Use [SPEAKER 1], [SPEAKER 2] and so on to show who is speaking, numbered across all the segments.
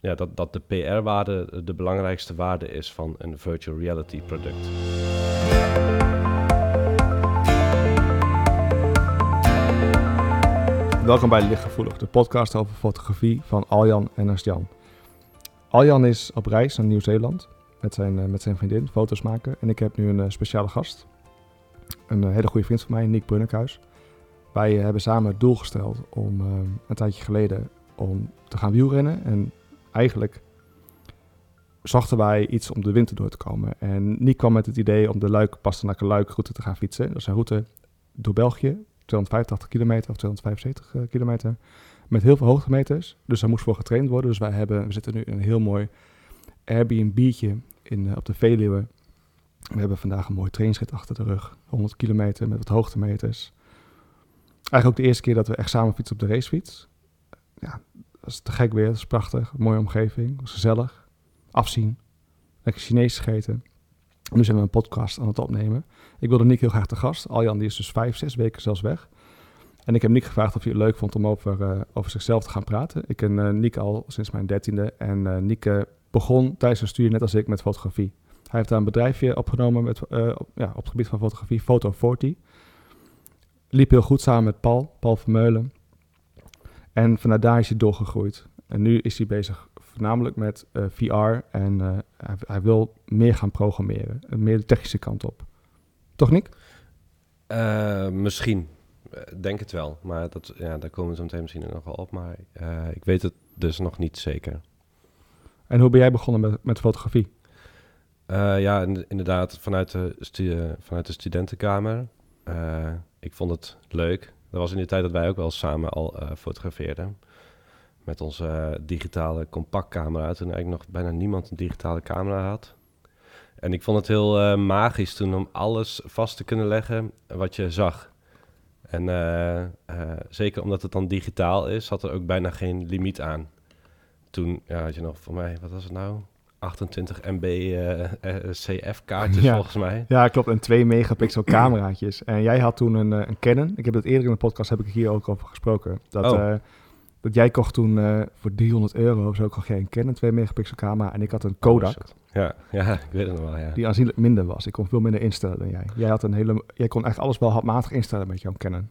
[SPEAKER 1] ja, dat, dat de PR-waarde de belangrijkste waarde is van een virtual reality product.
[SPEAKER 2] Welkom bij Lichtgevoelig, de podcast over fotografie van Aljan en Ernst-Jan. Aljan is op reis naar Nieuw-Zeeland met zijn, eh, met zijn vriendin, foto's maken. En ik heb nu een eh, speciale gast, een eh, hele goede vriend van mij, Nick Brunnekhuis. Wij hebben samen het doel gesteld om een tijdje geleden om te gaan wielrennen. En eigenlijk zochten wij iets om de winter door te komen. En Nick kwam met het idee om de Luik, Pastenakke Luik route te gaan fietsen. Dat is een route door België, 285 kilometer of 275 uh, kilometer. Met heel veel hoogtemeters. Dus daar moest voor getraind worden. Dus wij hebben, we zitten nu in een heel mooi Airbnb'tje in, uh, op de Veluwe. We hebben vandaag een mooi trainingsrit achter de rug. 100 kilometer met wat hoogtemeters. Eigenlijk ook de eerste keer dat we echt samen fietsen op de racefiets. Ja, dat is te gek weer. Dat is prachtig. mooie omgeving. gezellig. Afzien. Lekker Chinees gegeten. nu zijn we een podcast aan het opnemen. Ik wilde Nick heel graag te gast. Aljan die is dus vijf, zes weken zelfs weg. En ik heb Nick gevraagd of hij het leuk vond om over, uh, over zichzelf te gaan praten. Ik ken uh, Nick al sinds mijn dertiende. En uh, Nick begon tijdens zijn studie net als ik met fotografie. Hij heeft daar een bedrijfje opgenomen met, op, ja, op het gebied van fotografie, Photo 40. Liep heel goed samen met Paul, Paul Vermeulen. En vanuit daar is hij doorgegroeid. En nu is hij bezig voornamelijk met uh, VR en uh, hij, hij, wil meer gaan programmeren. Meer de technische kant op. Toch, Nick?
[SPEAKER 1] Uh, misschien. Denk het wel. Maar dat, ja, daar komen we zo meteen misschien nog wel op. Maar ik weet het dus nog niet zeker.
[SPEAKER 2] En hoe ben jij begonnen met, met fotografie?
[SPEAKER 1] ja, inderdaad, vanuit de, vanuit de studentenkamer. ik vond het leuk. Dat was in de tijd dat wij ook wel samen al uh, fotografeerden. Met onze uh, digitale compactcamera. Toen eigenlijk nog bijna niemand een digitale camera had. En ik vond het heel uh, magisch toen om alles vast te kunnen leggen wat je zag. En zeker omdat het dan digitaal is, had er ook bijna geen limiet aan. Toen ja, had je nog voor mij, wat was het nou? 28 MB uh, CF-kaartjes
[SPEAKER 2] ja.
[SPEAKER 1] volgens mij.
[SPEAKER 2] Ja, klopt. En 2 megapixel cameraatjes. En jij had toen een, een Canon. Ik heb dat eerder in de podcast heb ik hier ook over gesproken. Dat,
[SPEAKER 1] oh.
[SPEAKER 2] uh, dat jij kocht toen voor 300 euro of zo kocht jij een Canon 2 megapixel camera. En ik had een Kodak.
[SPEAKER 1] Oh, ja, ja, ik weet het nog wel, ja.
[SPEAKER 2] Die aanzienlijk minder was. Ik kon veel minder instellen dan jij. Jij, had een hele, jij kon echt alles wel handmatig instellen met jouw Canon.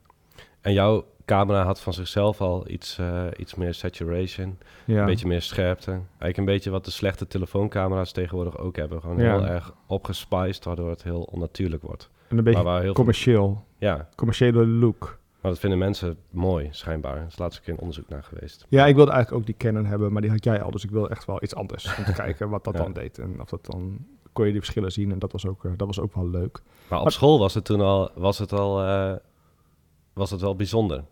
[SPEAKER 1] En jouw camera had van zichzelf al iets, uh, iets meer saturation,
[SPEAKER 2] ja.
[SPEAKER 1] een beetje meer scherpte. Eigenlijk een beetje wat de slechte telefooncamera's tegenwoordig ook hebben. Gewoon
[SPEAKER 2] Ja.
[SPEAKER 1] heel erg opgespiced, waardoor het heel onnatuurlijk wordt.
[SPEAKER 2] En een beetje
[SPEAKER 1] waar heel veel-
[SPEAKER 2] commercieel.
[SPEAKER 1] Ja,
[SPEAKER 2] Commerciële look.
[SPEAKER 1] maar dat vinden mensen mooi, schijnbaar. Er is laatst een keer een onderzoek naar geweest.
[SPEAKER 2] Ja, ik wilde eigenlijk ook die Canon hebben, maar die had jij al. Dus ik wilde echt wel iets anders om te kijken wat dat
[SPEAKER 1] Ja.
[SPEAKER 2] dan deed. En of dat dan kon je die verschillen zien. En dat was ook, eh, dat was ook wel leuk.
[SPEAKER 1] Maar op
[SPEAKER 2] Maar-
[SPEAKER 1] school was het toen al, was het al, eh, was het wel bijzonder.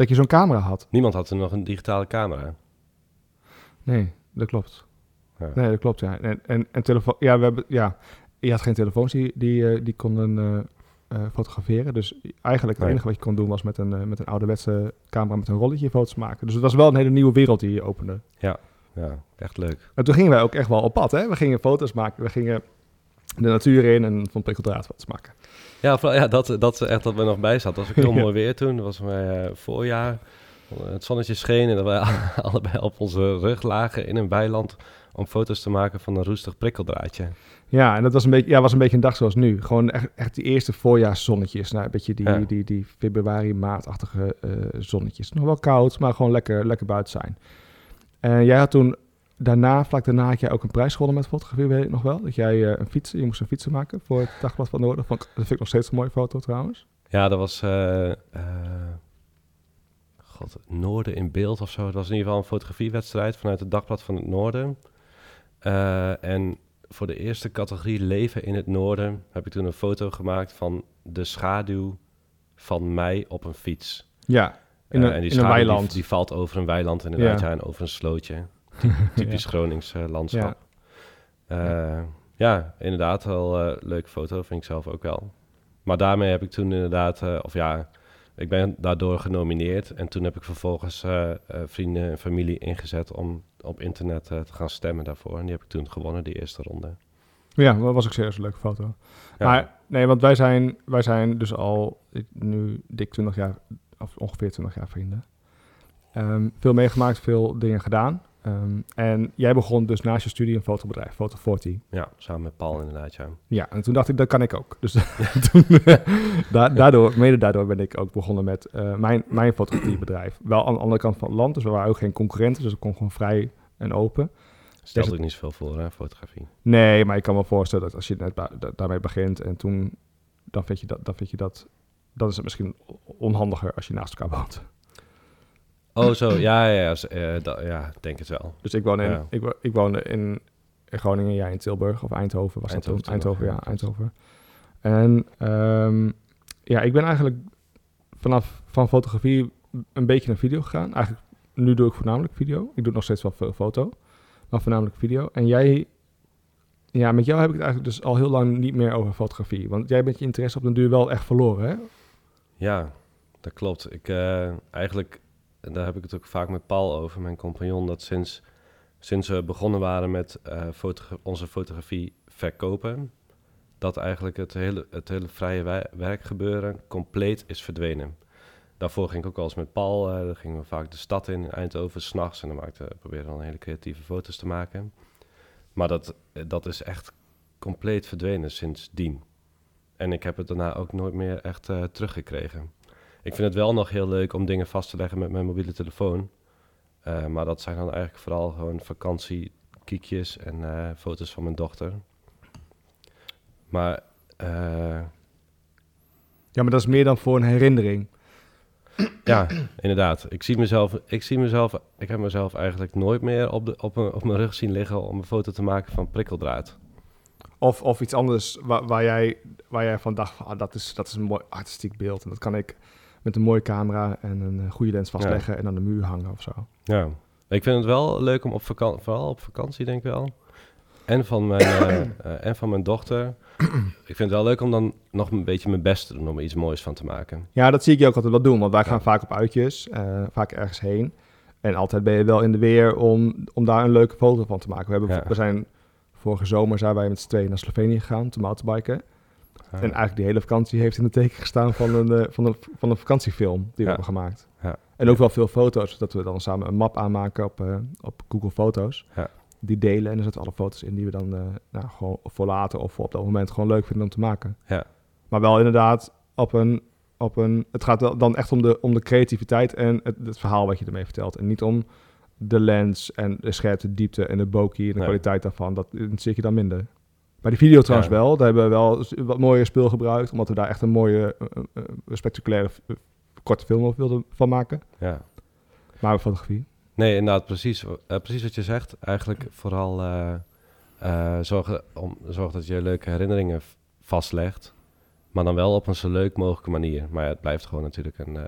[SPEAKER 2] Dat je zo'n camera had.
[SPEAKER 1] Niemand had toen nog een digitale camera.
[SPEAKER 2] Nee, dat klopt.
[SPEAKER 1] Ja.
[SPEAKER 2] Nee, dat klopt, ja. En, en, en telefoon... Ja, we hebben... Ja, je had geen telefoons die, die, eh, die konden eh, eh, fotograferen. Dus eigenlijk het
[SPEAKER 1] Nee.
[SPEAKER 2] enige wat je kon doen was met een, met een ouderwetse camera met een rolletje foto's maken. Dus het was wel een hele nieuwe wereld die je opende.
[SPEAKER 1] Ja, echt leuk.
[SPEAKER 2] En toen gingen wij ook echt wel op pad, hè. We gingen foto's maken. We gingen de natuur in en van prikkeldraadfoto's maken.
[SPEAKER 1] Ja, vooral, ja dat, dat echt dat we nog bij zaten. Dat was ook heel mooi weer toen. Dat was mijn eh, voorjaar. Het zonnetje scheen en dat wij allebei op onze rug lagen in een weiland om foto's te maken van een roestig prikkeldraadje.
[SPEAKER 2] Ja, en dat was een beetje, ja, was een beetje een dag zoals nu. Gewoon echt, echt die eerste voorjaarszonnetjes. Nou, een beetje die,
[SPEAKER 1] Ja.
[SPEAKER 2] die, die februari, maartachtige eh, zonnetjes. Nog wel koud, maar gewoon lekker, lekker buiten zijn. En jij had toen, daarna, vlak daarna, had jij ook een prijs gewonnen met fotografie, weet ik nog wel. Dat jij eh, een fiets, je moest een fietsen maken voor het Dagblad van Noorden. Vond ik- Dat vind ik nog steeds een mooie foto trouwens.
[SPEAKER 1] Ja, dat was... eh, God, Noorden in beeld of zo. Dat was in ieder geval een fotografiewedstrijd vanuit het Dagblad van het Noorden. En voor de eerste categorie Leven in het Noorden heb ik toen een foto gemaakt van de schaduw van mij op een fiets.
[SPEAKER 2] Ja, in een,
[SPEAKER 1] en die
[SPEAKER 2] in
[SPEAKER 1] schaduw
[SPEAKER 2] weiland.
[SPEAKER 1] Die, valt over een weiland inderdaad,
[SPEAKER 2] ja,
[SPEAKER 1] en over een slootje. Typisch Gronings eh, landschap.
[SPEAKER 2] Ja.
[SPEAKER 1] Ja. inderdaad, wel eh leuke foto, vind ik zelf ook wel. Maar daarmee heb ik toen inderdaad, eh, of ja, ik ben daardoor genomineerd. En toen heb ik vervolgens eh, eh, vrienden en familie ingezet om op internet eh, te gaan stemmen daarvoor. En die heb ik toen gewonnen, die eerste ronde.
[SPEAKER 2] Ja, dat was ook serieus een leuke foto.
[SPEAKER 1] Ja.
[SPEAKER 2] Maar nee, want wij zijn, wij zijn dus al nu dik 20 jaar, of ongeveer 20 jaar vrienden. Ehm, veel meegemaakt, veel dingen gedaan. Ehm, en jij begon dus naast je studie een fotobedrijf, Foto 40.
[SPEAKER 1] Ja, samen met Paul inderdaad, ja.
[SPEAKER 2] Ja, en toen dacht ik, dat kan ik ook. Dus toen, da- daardoor, mede daardoor ben ik ook begonnen met eh, mijn, mijn fotografiebedrijf. Wel aan de andere kant van het land, dus we waren ook geen concurrenten, dus ik kon gewoon vrij en open.
[SPEAKER 1] Stelt
[SPEAKER 2] het-
[SPEAKER 1] ook niet zoveel voor, hè, fotografie.
[SPEAKER 2] Nee, maar ik kan me voorstellen dat als je net daarmee begint en toen, dan vind je dat, dan vind je dat, dan is het misschien onhandiger als je naast elkaar woont.
[SPEAKER 1] Oh, zo, ja, ja, ja, eh, da- ja, denk het wel.
[SPEAKER 2] Dus ik woon in,
[SPEAKER 1] Ja.
[SPEAKER 2] ik, wo- ik woonde in, in Groningen, jij in Tilburg of Eindhoven was
[SPEAKER 1] Eindhoven,
[SPEAKER 2] dat toen? Eindhoven, ja. Eindhoven. En ehm, ja, ik ben eigenlijk vanaf van fotografie een beetje naar video gegaan. Eigenlijk, nu doe ik voornamelijk video. Ik doe nog steeds wel veel foto, maar voornamelijk video. En jij, ja, met jou heb ik het eigenlijk dus al heel lang niet meer over fotografie. Want jij bent je interesse op den duur wel echt verloren, hè?
[SPEAKER 1] Ja, dat klopt. Ik, eh, eigenlijk, en daar heb ik het ook vaak met Paul over, mijn compagnon, dat sinds, sinds we begonnen waren met eh, onze fotografie verkopen, dat eigenlijk het hele, het hele vrije werkgebeuren compleet is verdwenen. Daarvoor ging ik ook wel eens met Paul, dan gingen we vaak de stad in, in Eindhoven, s'nachts, en dan maakte, probeerden we dan hele creatieve foto's te maken. Maar dat, eh, dat is echt compleet verdwenen sindsdien. En ik heb het daarna ook nooit meer echt teruggekregen. Ik vind het wel nog heel leuk om dingen vast te leggen met mijn mobiele telefoon. Eh, maar dat zijn dan eigenlijk vooral gewoon vakantiekiekjes en eh, foto's van mijn dochter. Maar eh,
[SPEAKER 2] Ja, maar dat is meer dan voor een herinnering.
[SPEAKER 1] ja, inderdaad. Ik zie mezelf, ik zie mezelf, ik heb mezelf eigenlijk nooit meer op, de, op, mijn, op mijn rug zien liggen om een foto te maken van prikkeldraad.
[SPEAKER 2] Of, of iets anders waar, waar, jij, waar jij van dacht, ah, dat, is, dat is een mooi artistiek beeld. En dat kan ik met een mooie camera en een eh, goede lens vastleggen en aan de muur hangen of zo.
[SPEAKER 1] Ja, ik vind het wel leuk om op vakantie, vooral op vakantie denk ik wel. En van mijn, eh, eh, en van mijn dochter. ik vind het wel leuk om dan nog een beetje mijn best te doen om er iets moois van te maken.
[SPEAKER 2] Ja, dat zie ik je ook altijd wel doen, want wij gaan
[SPEAKER 1] Ja.
[SPEAKER 2] vaak op uitjes, vaak ergens heen. En altijd ben je wel in de weer om, om daar een leuke foto van te maken. We, hebben,
[SPEAKER 1] Ja.
[SPEAKER 2] we zijn vorige zomer zijn wij met z'n tweeën naar Slovenië gegaan te mountainbiken. En eigenlijk die hele vakantie heeft in het teken gestaan van een, eh, van een, van een vakantiefilm die we hebben gemaakt.
[SPEAKER 1] Ja.
[SPEAKER 2] En ook wel veel foto's, dat we dan samen een map aanmaken op, eh, op Google Foto's.
[SPEAKER 1] Ja.
[SPEAKER 2] Die delen en er zitten alle foto's in die we dan eh, nou, gewoon voor later of voor op dat moment gewoon leuk vinden om te maken.
[SPEAKER 1] Ja.
[SPEAKER 2] Maar wel inderdaad op een, op een... Het gaat dan echt om de, om de creativiteit en het, het verhaal wat je ermee vertelt. En niet om de lens en de scherpte, diepte en de bokeh en de
[SPEAKER 1] Nee.
[SPEAKER 2] kwaliteit daarvan. Dat zit je dan minder. Bij de video trouwens
[SPEAKER 1] Ja.
[SPEAKER 2] wel. Daar hebben we wel wat mooier spul gebruikt. Omdat we daar echt een mooie, eh, eh, eh, spectaculaire korte film op wilden van maken.
[SPEAKER 1] ja.
[SPEAKER 2] Maar fotografie.
[SPEAKER 1] Nee, inderdaad, precies, precies wat je zegt. Eigenlijk vooral zorgen, om, zorg dat je leuke herinneringen vastlegt. Maar dan wel op een zo leuk mogelijke manier. Maar ja, het blijft gewoon natuurlijk een,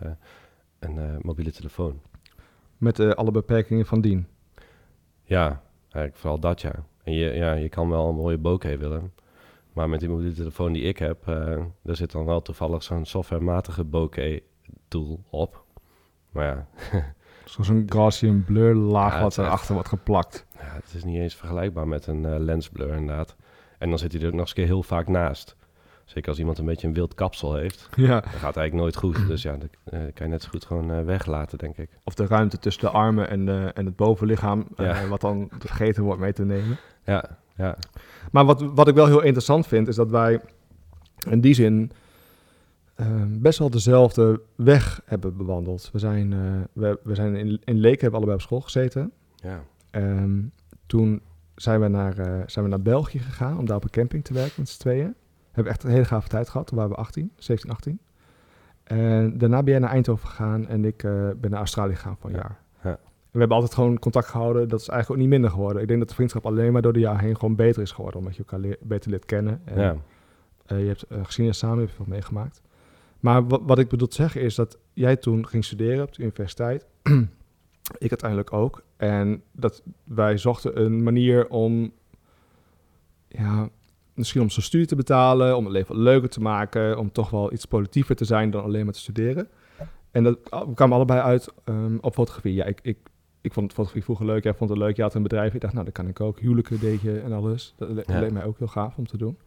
[SPEAKER 1] een mobiele telefoon.
[SPEAKER 2] Met alle beperkingen van dien.
[SPEAKER 1] Ja, eigenlijk vooral dat ja. En je, ja, je kan wel een mooie bokeh willen. Maar met die mobiele telefoon die ik heb, eh daar zit dan wel toevallig zo'n softwarematige bokeh tool op. Maar ja,
[SPEAKER 2] Zoals een Gaussian blur laag
[SPEAKER 1] Ja,
[SPEAKER 2] wat erachter wordt geplakt.
[SPEAKER 1] ja, het is niet eens vergelijkbaar met een eh, lensblur inderdaad. En dan zit hij er ook nog eens een keer heel vaak naast. Zeker als iemand een beetje een wild kapsel heeft.
[SPEAKER 2] Ja.
[SPEAKER 1] Dat gaat eigenlijk nooit goed. Dus ja, dat eh, kan je net zo goed gewoon eh, weglaten, denk ik.
[SPEAKER 2] Of de ruimte tussen de armen en, de, en het bovenlichaam.
[SPEAKER 1] Ja.
[SPEAKER 2] wat dan vergeten wordt mee te nemen.
[SPEAKER 1] Ja, ja,
[SPEAKER 2] Maar wat, wat ik wel heel interessant vind, is dat wij in die zin eh, best wel dezelfde weg hebben bewandeld. We zijn, eh, we, we zijn in, in Leek, hebben we allebei op school gezeten.
[SPEAKER 1] ja.
[SPEAKER 2] Ehm, toen zijn we, naar, eh, zijn we naar België gegaan om daar op een camping te werken met z'n tweeën. Hebben echt een hele gave tijd gehad. Toen waren we 18, 17, 18. En daarna ben jij naar Eindhoven gegaan en ik ben naar Australië gegaan voor een
[SPEAKER 1] Ja,
[SPEAKER 2] jaar. En we hebben altijd gewoon contact gehouden. Dat is eigenlijk ook niet minder geworden. Ik denk dat de vriendschap alleen maar door de jaren heen gewoon beter is geworden. Omdat je elkaar beter leert kennen. En,
[SPEAKER 1] ja.
[SPEAKER 2] eh, je hebt uh, geschiedenis samen, je hebt veel meegemaakt. Maar wat, wat ik bedoel te zeggen is dat jij toen ging studeren op de universiteit. ik uiteindelijk ook. En dat wij zochten een manier om, ja, misschien om zo'n studie te betalen, om het leven leuker te maken, om toch wel iets politiever te zijn dan alleen maar te studeren. En dat we kwamen allebei uit ehm, op fotografie. Ja, ik, ik, ik vond fotografie vroeger leuk, jij vond het leuk, je had een bedrijf. Ik dacht, nou, dat kan ik ook. Huwelijken deed je en alles. Dat le-
[SPEAKER 1] Ja.
[SPEAKER 2] leek mij ook heel gaaf om te doen.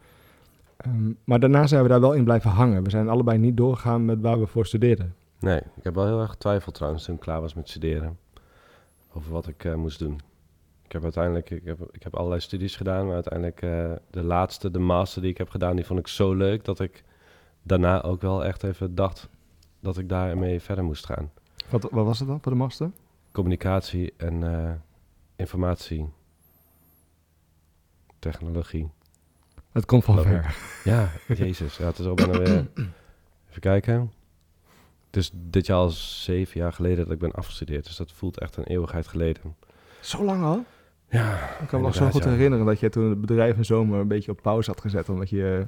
[SPEAKER 2] Ehm, maar daarna zijn we daar wel in blijven hangen. We zijn allebei niet doorgegaan met waar we voor studeerden.
[SPEAKER 1] Nee, ik heb wel heel erg getwijfeld trouwens toen ik klaar was met studeren. Over wat ik eh, moest doen. Ik heb uiteindelijk, ik heb, ik heb allerlei studies gedaan, maar uiteindelijk eh, de laatste, de master die ik heb gedaan, die vond ik zo leuk dat ik daarna ook wel echt even dacht dat ik daarmee verder moest gaan.
[SPEAKER 2] Wat, wat was het dan voor de master?
[SPEAKER 1] Communicatie en eh, informatie, technologie.
[SPEAKER 2] Het komt van ver.
[SPEAKER 1] Ja, jezus. Ja, het is al bijna weer... Even kijken. Het is dit jaar al zeven jaar geleden dat ik ben afgestudeerd. Dus dat voelt echt een eeuwigheid geleden.
[SPEAKER 2] Zo lang al?
[SPEAKER 1] Ja,
[SPEAKER 2] Ik kan me nog zo goed
[SPEAKER 1] ja.
[SPEAKER 2] herinneren dat je toen het bedrijf in zomer een beetje op pauze had gezet omdat je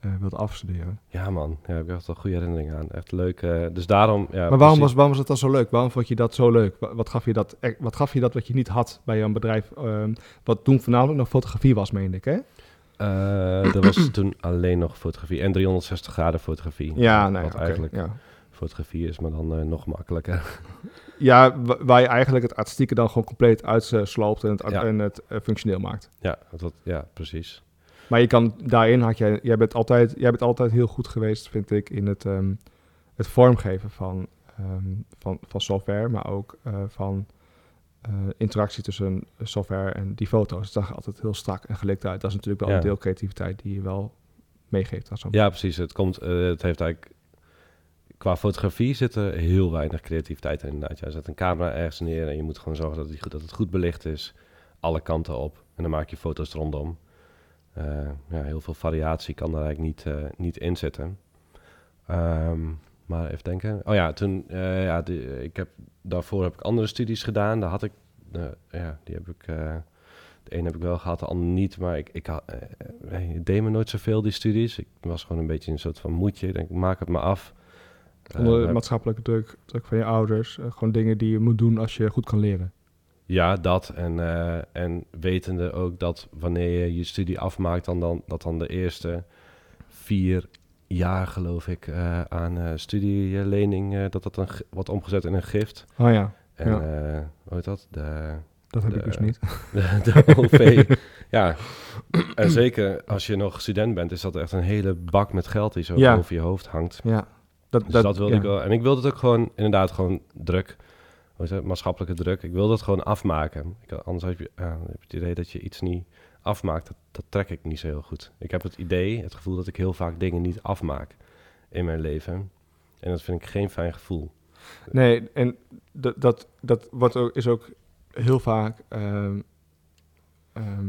[SPEAKER 2] eh wilde afstuderen.
[SPEAKER 1] Ja, man. Ja, heb ik echt wel goede herinneringen aan. Echt leuk. eh, dus daarom... Ja,
[SPEAKER 2] maar waarom was, waarom was het dan zo leuk? Waarom vond je dat zo leuk? Wa- Wat gaf je dat, wat, gaf je dat wat je niet had bij jouw bedrijf? ehm, wat toen voornamelijk nog fotografie was, meen ik, hè?
[SPEAKER 1] Eh, er was toen alleen nog fotografie. En 360 graden fotografie.
[SPEAKER 2] Ja, nee,
[SPEAKER 1] Wat
[SPEAKER 2] oké,
[SPEAKER 1] eigenlijk
[SPEAKER 2] ja.
[SPEAKER 1] fotografie is, maar dan nog makkelijker.
[SPEAKER 2] Ja, wa- waar je eigenlijk het artistieke dan gewoon compleet uitsloopt en het,
[SPEAKER 1] Ja.
[SPEAKER 2] en het functioneel maakt.
[SPEAKER 1] ja, dat, ja, precies.
[SPEAKER 2] Maar je kan daarin had jij, jij bent altijd, jij bent altijd heel goed geweest, vind ik, in het, ehm, het vormgeven van, ehm, van, van software, maar ook eh, van eh, interactie tussen software en die foto's. Het zag altijd heel strak en gelikt uit. Dat is natuurlijk wel
[SPEAKER 1] Ja.
[SPEAKER 2] een deel creativiteit die je wel meegeeft aan zo'n
[SPEAKER 1] Ja, precies. Het, komt, eh, het heeft eigenlijk... Qua fotografie zit er heel weinig creativiteit in inderdaad. Je zet een camera ergens neer en je moet gewoon zorgen dat goed, dat het goed belicht is. Alle kanten op. En dan maak je foto's er rondom. Eh, ja, heel veel variatie kan daar eigenlijk niet, eh, niet in zitten. Ehm, maar even denken. Oh ja, toen... eh, ja, die, ik heb, daarvoor heb ik andere studies gedaan. Daar had ik... ja, die heb ik... de een heb ik wel gehad, de ander niet. Maar ik, ik, had, eh, deed me nooit zoveel, die studies. Ik was gewoon een beetje een soort van moedje. Ik denk, maak het maar af.
[SPEAKER 2] onder maatschappelijke druk, druk van je ouders. gewoon dingen die je moet doen als je goed kan leren.
[SPEAKER 1] Ja, dat. En, eh, en wetende ook dat wanneer je je studie afmaakt, dan, dan, dat dan de eerste vier jaar, geloof ik, eh, aan eh, studielening, dat dat dan wordt omgezet in een gift.
[SPEAKER 2] Oh ja,
[SPEAKER 1] En
[SPEAKER 2] Ja.
[SPEAKER 1] hoe heet dat? De,
[SPEAKER 2] dat heb ik dus niet.
[SPEAKER 1] de, de OV. ja, en zeker als je nog student bent, is dat echt een hele bak met geld die zo
[SPEAKER 2] Ja.
[SPEAKER 1] boven je hoofd hangt.
[SPEAKER 2] Ja, dat,
[SPEAKER 1] Dus dat, wilde
[SPEAKER 2] ja.
[SPEAKER 1] ik wel. En ik wilde het ook gewoon, inderdaad, gewoon druk. Maatschappelijke druk. Ik wilde het gewoon afmaken. Ik, anders heb je, het idee dat je iets niet afmaakt. Dat, dat trek ik niet zo heel goed. Ik heb het idee, het gevoel dat ik heel vaak dingen niet afmaak in mijn leven. En dat vind ik geen fijn gevoel.
[SPEAKER 2] Nee, en dat, dat, dat wordt ook, is ook heel vaak. ehm, ehm,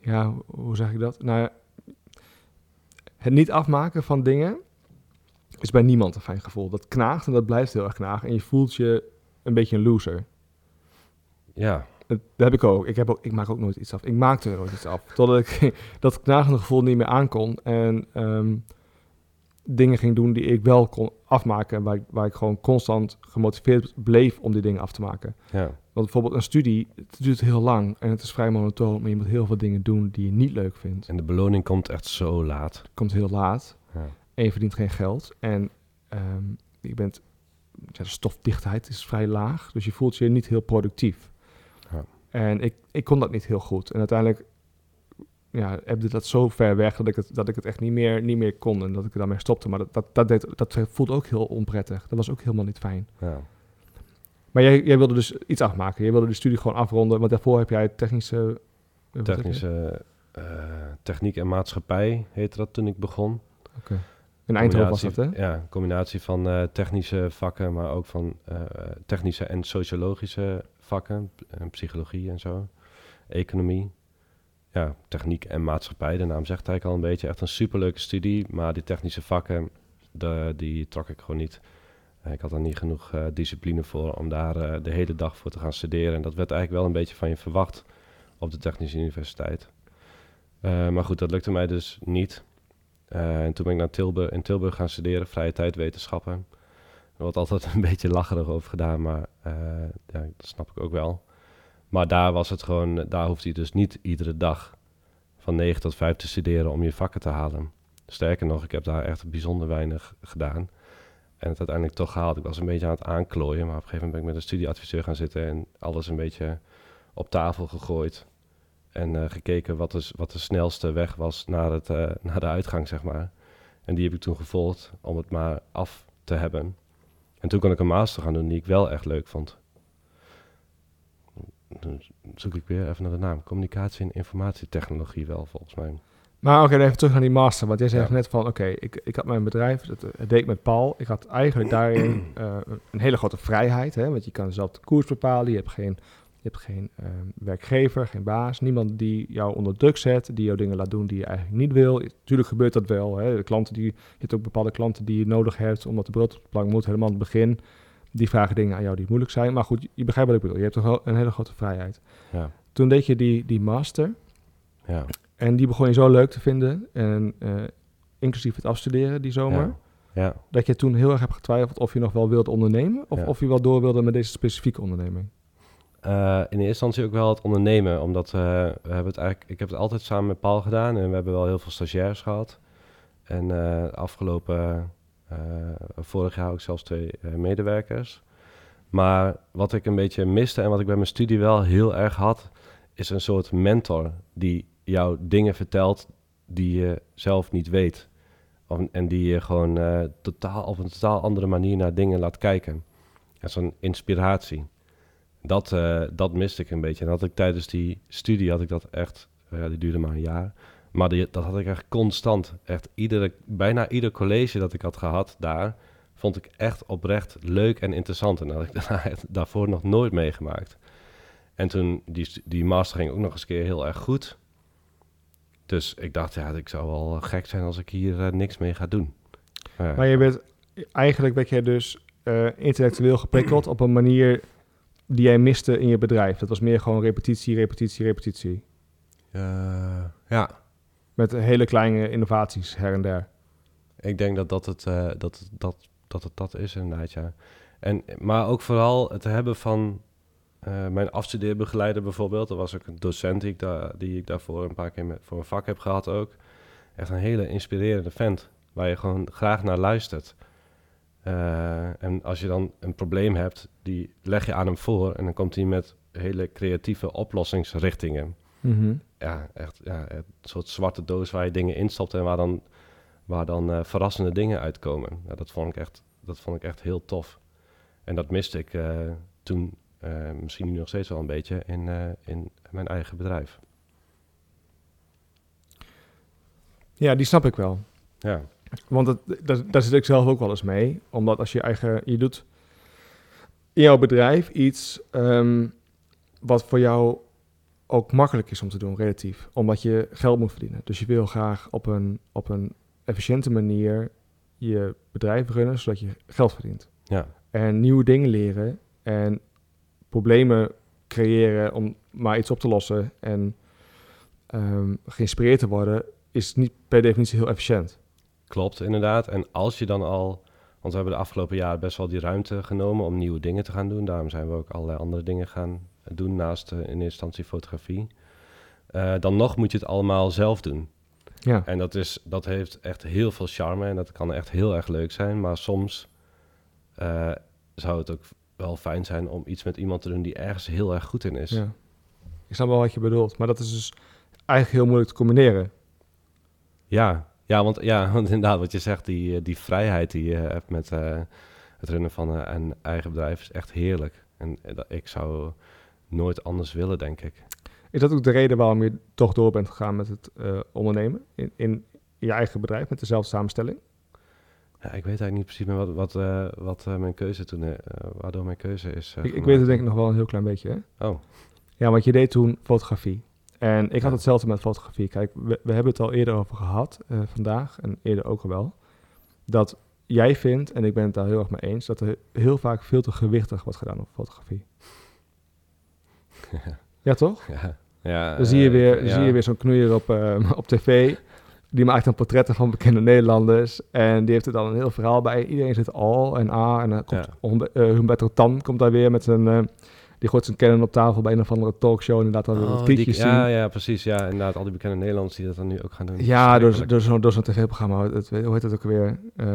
[SPEAKER 2] ja, hoe- zeg ik dat? Nou het niet afmaken van dingen is bij niemand een fijn gevoel. Dat knaagt en dat blijft heel erg knagen. En je voelt je een beetje een loser.
[SPEAKER 1] Ja,
[SPEAKER 2] Dat, heb ik ook. Ik, heb ook. ik maak ook nooit iets af. Ik maakte er nooit iets af. Totdat ik dat knagende gevoel niet meer aankon. En ehm, dingen ging doen die ik wel kon afmaken. En waar, ik- waar ik gewoon constant gemotiveerd bleef om die dingen af te maken.
[SPEAKER 1] ja,
[SPEAKER 2] Want bijvoorbeeld een studie, het duurt heel lang. En het is vrij monotoon. Maar je moet heel veel dingen doen die je niet leuk vindt.
[SPEAKER 1] en de beloning komt echt zo laat.
[SPEAKER 2] Komt heel laat.
[SPEAKER 1] Ja,
[SPEAKER 2] En je verdient geen geld. En ehm, je bent, de stofdichtheid is vrij laag. Dus je voelt je niet heel productief.
[SPEAKER 1] Ja.
[SPEAKER 2] En ik, ik kon dat niet heel goed. En uiteindelijk ja, heb dat zo ver weg dat ik het, dat ik het echt niet meer, niet meer kon. En dat ik er daarmee stopte. Maar dat, dat, dat, deed, dat voelde ook heel onprettig. Dat was ook helemaal niet fijn.
[SPEAKER 1] ja.
[SPEAKER 2] Maar jij, jij wilde dus iets afmaken. Je wilde de studie gewoon afronden. Want daarvoor heb jij technische... eh, je?
[SPEAKER 1] Technische eh, techniek en maatschappij heette dat toen ik begon.
[SPEAKER 2] In Eindhoven was dat, hè?
[SPEAKER 1] Ja, een combinatie van eh, technische vakken, maar ook van eh, technische en sociologische vakken, eh, psychologie en zo, economie. Ja, techniek en maatschappij, de naam zegt eigenlijk al een beetje. Echt een superleuke studie, maar die technische vakken, de, die trok ik gewoon niet. Ik had er niet genoeg discipline voor om daar de hele dag voor te gaan studeren. En dat werd eigenlijk wel een beetje van je verwacht op de Technische Universiteit. Maar goed, dat lukte mij dus niet. Eh, en toen ben ik naar Tilburg, in Tilburg gaan studeren, vrije tijdwetenschappen. Er wordt altijd een beetje lacherig over gedaan, maar eh, ja, dat snap ik ook wel. Maar daar was het gewoon, daar hoeft je dus niet iedere dag van 9 tot 5 te studeren om je vakken te halen. Sterker nog, ik heb daar echt bijzonder weinig gedaan. En het uiteindelijk toch gehaald. Ik was een beetje aan het aanklooien, maar op een gegeven moment ben ik met een studieadviseur gaan zitten en alles een beetje op tafel gegooid. En eh, gekeken wat de, wat de snelste weg was naar, het, eh, naar de uitgang, zeg maar. En die heb ik toen gevolgd om het maar af te hebben. En toen kon ik een master gaan doen die ik wel echt leuk vond. dan zoek ik weer even naar de naam. Communicatie en informatietechnologie wel, volgens mij.
[SPEAKER 2] Maar oké, even terug naar die master. Want jij zegt
[SPEAKER 1] Ja.
[SPEAKER 2] net van, oké, ik, ik had mijn bedrijf, dat eh, deed ik met Paul. Ik had eigenlijk daarin een hele grote vrijheid. Hè, want je kan zelf de koers bepalen. Je hebt geen, je hebt geen eh, werkgever, geen baas. Niemand die jou onder druk zet, die jou dingen laat doen die je eigenlijk niet wil. Natuurlijk gebeurt dat wel. Hè. De klanten die, je hebt ook bepaalde klanten die je nodig hebt, omdat de brood op de plank moet, helemaal aan het begin. Die vragen dingen aan jou die moeilijk zijn. Maar goed, je begrijpt wat ik bedoel. Je hebt toch wel een hele grote vrijheid.
[SPEAKER 1] Ja,
[SPEAKER 2] Toen deed je die, die master.
[SPEAKER 1] ja.
[SPEAKER 2] En die begon je zo leuk te vinden. En eh, inclusief het afstuderen die zomer.
[SPEAKER 1] Ja. ja.
[SPEAKER 2] Dat je toen heel erg hebt getwijfeld of je nog wel wilde ondernemen. Of of je wel door wilde met deze specifieke onderneming.
[SPEAKER 1] Eh, in eerste instantie ook wel het ondernemen, omdat eh, we hebben het eigenlijk, ik heb het altijd samen met Paul gedaan en we hebben wel heel veel stagiairs gehad. En eh, afgelopen, vorig jaar ook zelfs twee medewerkers. Maar wat ik een beetje miste en wat ik bij mijn studie wel heel erg had, is een soort mentor die jou dingen vertelt die je zelf niet weet. En die je gewoon totaal, op een totaal andere manier naar dingen laat kijken. Ja, Zo'n inspiratie. Dat, eh, dat miste ik een beetje. En had ik tijdens die studie had ik dat echt, die duurde maar een jaar. Maar dat had ik echt constant. Echt iedere, bijna ieder college dat ik had gehad daar, vond ik echt oprecht leuk en interessant. En dat had ik daarvoor nog nooit meegemaakt. En toen, die, die master ging ook nog eens een keer heel erg goed. Dus ik dacht, ja, ik zou wel gek zijn als ik hier eh, niks mee ga doen.
[SPEAKER 2] Maar je bent, eigenlijk werd jij dus eh, intellectueel geprikkeld op een manier die jij miste in je bedrijf. Dat was meer gewoon repetitie, repetitie, repetitie.
[SPEAKER 1] Eh, ja,
[SPEAKER 2] Met hele kleine innovaties her en der.
[SPEAKER 1] Ik denk dat dat het, eh, dat, dat, dat het dat is inderdaad, ja. En, maar ook vooral het hebben van eh, mijn afstudeerbegeleider bijvoorbeeld. Dat was ook een docent die ik, daar die ik daarvoor een paar keer met, voor een vak heb gehad ook. Echt een hele inspirerende vent, waar je gewoon graag naar luistert. Eh, en als je dan een probleem hebt, die leg je aan hem voor... en dan komt hij met hele creatieve oplossingsrichtingen
[SPEAKER 2] Mhm.
[SPEAKER 1] ja, echt ja, een soort zwarte doos waar je dingen instapt en waar dan, waar dan eh, verrassende dingen uitkomen. Ja, dat, vond ik echt, dat vond ik echt heel tof. En dat miste ik eh, toen, misschien nu nog steeds wel een beetje, in, in mijn eigen bedrijf.
[SPEAKER 2] Ja, die snap ik wel.
[SPEAKER 1] Ja,
[SPEAKER 2] Want het, daar, daar zit ik zelf ook wel eens mee. Omdat als je eigen, je doet in jouw bedrijf iets ehm, wat voor jou ook makkelijk is om te doen, relatief. Omdat je geld moet verdienen. Dus je wil graag op een, op een efficiënte manier je bedrijf runnen, zodat je geld verdient.
[SPEAKER 1] ja,
[SPEAKER 2] En nieuwe dingen leren en problemen creëren om maar iets op te lossen en ehm, geïnspireerd te worden, is niet per definitie heel efficiënt.
[SPEAKER 1] Klopt inderdaad. En als je dan al, want we hebben de afgelopen jaren best wel die ruimte genomen om nieuwe dingen te gaan doen. Daarom zijn we ook allerlei andere dingen gaan doen naast eh, in eerste instantie fotografie. Eh, dan nog moet je het allemaal zelf doen.
[SPEAKER 2] Ja.
[SPEAKER 1] En dat, is, dat heeft echt heel veel charme en dat kan echt heel erg leuk zijn. Maar soms eh, zou het ook wel fijn zijn om iets met iemand te doen die ergens heel erg goed in is.
[SPEAKER 2] Ja. Ik snap wel wat je bedoelt, maar dat is dus eigenlijk heel moeilijk te combineren.
[SPEAKER 1] Ja, ja, want, ja, want inderdaad, wat je zegt, die, eh, die vrijheid die je hebt met eh, het runnen van eh, een eigen bedrijf is echt heerlijk. En ik zou nooit anders willen, denk ik.
[SPEAKER 2] Is dat ook de reden waarom je toch door bent gegaan met het ondernemen in, in je eigen bedrijf met dezelfde samenstelling?
[SPEAKER 1] Ja, ik weet eigenlijk niet precies meer wat, wat, wat mijn keuze toen, eh, waardoor mijn keuze is.
[SPEAKER 2] ik, ik weet het denk ik nog wel een heel klein beetje. Hè?
[SPEAKER 1] Oh,
[SPEAKER 2] Ja, want je deed toen fotografie. En ik had hetzelfde met fotografie. Kijk, we, we hebben het al eerder over gehad eh, vandaag en eerder ook al wel. Dat jij vindt, en ik ben het daar heel erg mee eens, dat er heel vaak veel te gewichtig wordt gedaan op fotografie. Ja, toch?
[SPEAKER 1] ja. ja
[SPEAKER 2] Dan zie je
[SPEAKER 1] eh,
[SPEAKER 2] weer,
[SPEAKER 1] ja.
[SPEAKER 2] zie je weer zo'n knoeier op, eh, op tv. Die maakt dan portretten van bekende Nederlanders. En die heeft er dan een heel verhaal bij. Iedereen zit al en A. En dan komt
[SPEAKER 1] Ja.
[SPEAKER 2] Humbe- Humberto Tan komt daar weer met zijn... die gooit zijn Canon op tafel bij een of andere talkshow. Laat dan
[SPEAKER 1] Oh, die- ja, ja, precies. Ja, inderdaad. Al die bekende Nederlanders die dat dan nu ook gaan doen.
[SPEAKER 2] Ja, door, door zo'n door zo'n tv-programma. Hoe heet het ook weer? Eh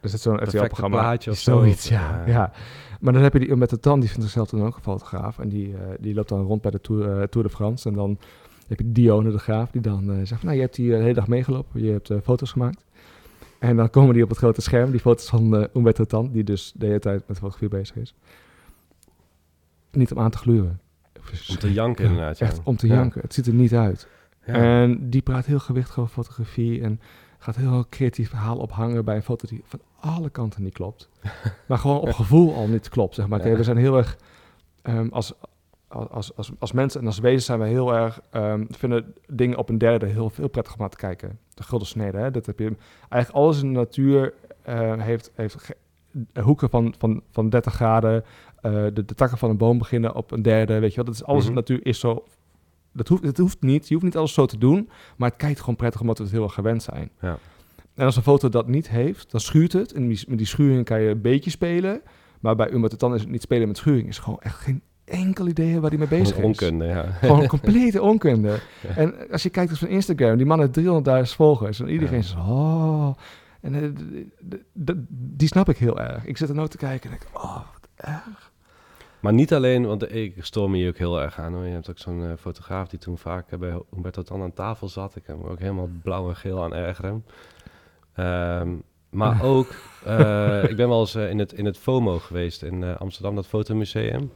[SPEAKER 2] er zit zo'n RTL-programma.
[SPEAKER 1] plaatje of zo.
[SPEAKER 2] Zoiets, ja,
[SPEAKER 1] Ja.
[SPEAKER 2] ja. Maar dan heb je die met de Tan, die vindt zichzelf dan ook een fotograaf. En die, eh, die loopt dan rond bij de Tour, eh, Tour de France. En dan heb je Dione de Graaf, die dan zegt van... Nou, je hebt hier de hele dag meegelopen, je hebt foto's gemaakt. En dan komen die op het grote scherm, die foto's van eh Umberto Tan... die dus de hele tijd met fotografie bezig is. Niet om aan te gluren.
[SPEAKER 1] Om te janken inderdaad, ja.
[SPEAKER 2] Echt om te
[SPEAKER 1] Ja.
[SPEAKER 2] janken. Het ziet er niet uit.
[SPEAKER 1] Ja.
[SPEAKER 2] En die praat heel gewichtig over fotografie en gaat heel creatief verhaal ophangen bij een foto die van alle kanten niet klopt. maar gewoon op gevoel al niet klopt, zeg maar. We zijn heel erg, ehm, als, als, als, als mensen en als wezens zijn we heel erg, ehm, vinden dingen op een derde heel, heel prettig om naar te kijken. De gulden snede, hè? dat heb je. Eigenlijk alles in de natuur eh, heeft, heeft hoeken van, van, van 30 graden. Eh, de, de takken van een boom beginnen op een derde, weet je wel. Dat is, alles in de natuur is zo... Dat hoeft, het hoeft niet, je hoeft niet alles zo te doen, maar het kijkt gewoon prettig omdat we het heel erg gewend zijn.
[SPEAKER 1] Ja.
[SPEAKER 2] En als een foto dat niet heeft, dan schuurt het. En die, met die schuring kan je een beetje spelen. Maar bij het dan is het niet spelen met schuring, is gewoon echt geen enkel idee waar hij mee bezig is.
[SPEAKER 1] Onkunde, ja.
[SPEAKER 2] Gewoon een complete onkunde.
[SPEAKER 1] Ja.
[SPEAKER 2] En als je kijkt op zijn Instagram, die man heeft 300.000 volgers. En iedereen
[SPEAKER 1] Ja.
[SPEAKER 2] zegt, oh. En eh, die snap ik heel erg. Ik zit er nou te kijken en denk, oh, wat erg.
[SPEAKER 1] Maar niet alleen, want ik stoor me hier ook heel erg aan. Hoor. Je hebt ook zo'n eh, fotograaf die toen vaak eh, bij Humberto Tan aan tafel zat. Ik heb me ook helemaal blauw en geel aan ergeren. Ehm, maar ook, eh, ik ben wel eens in, het, in het FOMO geweest in Amsterdam, dat fotomuseum.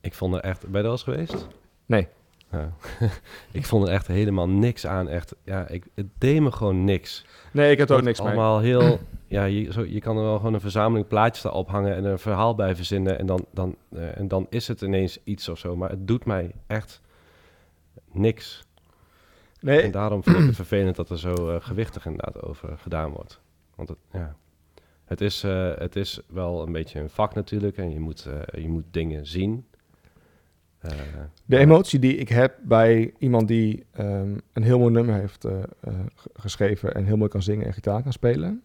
[SPEAKER 1] Ik vond er echt, ben je er wel eens geweest?
[SPEAKER 2] Nee.
[SPEAKER 1] Ja. ik vond er echt helemaal niks aan. Echt, ja, ik, het deed me gewoon niks.
[SPEAKER 2] Nee, ik er ook niks mee.
[SPEAKER 1] allemaal heel... Ja, je, zo, je kan er wel gewoon een verzameling plaatjes erop hangen en een verhaal bij verzinnen. En dan, dan, eh, en dan is het ineens iets of zo. Maar het doet mij echt niks.
[SPEAKER 2] Nee,
[SPEAKER 1] En daarom vind ik het vervelend dat er zo eh, gewichtig inderdaad over gedaan wordt. Want het, ja, het, is, eh, het is wel een beetje een vak natuurlijk. En je moet, je moet dingen zien. Eh,
[SPEAKER 2] De emotie die ik heb bij iemand die ehm, een heel mooi nummer heeft eh, eh, geschreven en heel mooi kan zingen en gitaar kan spelen,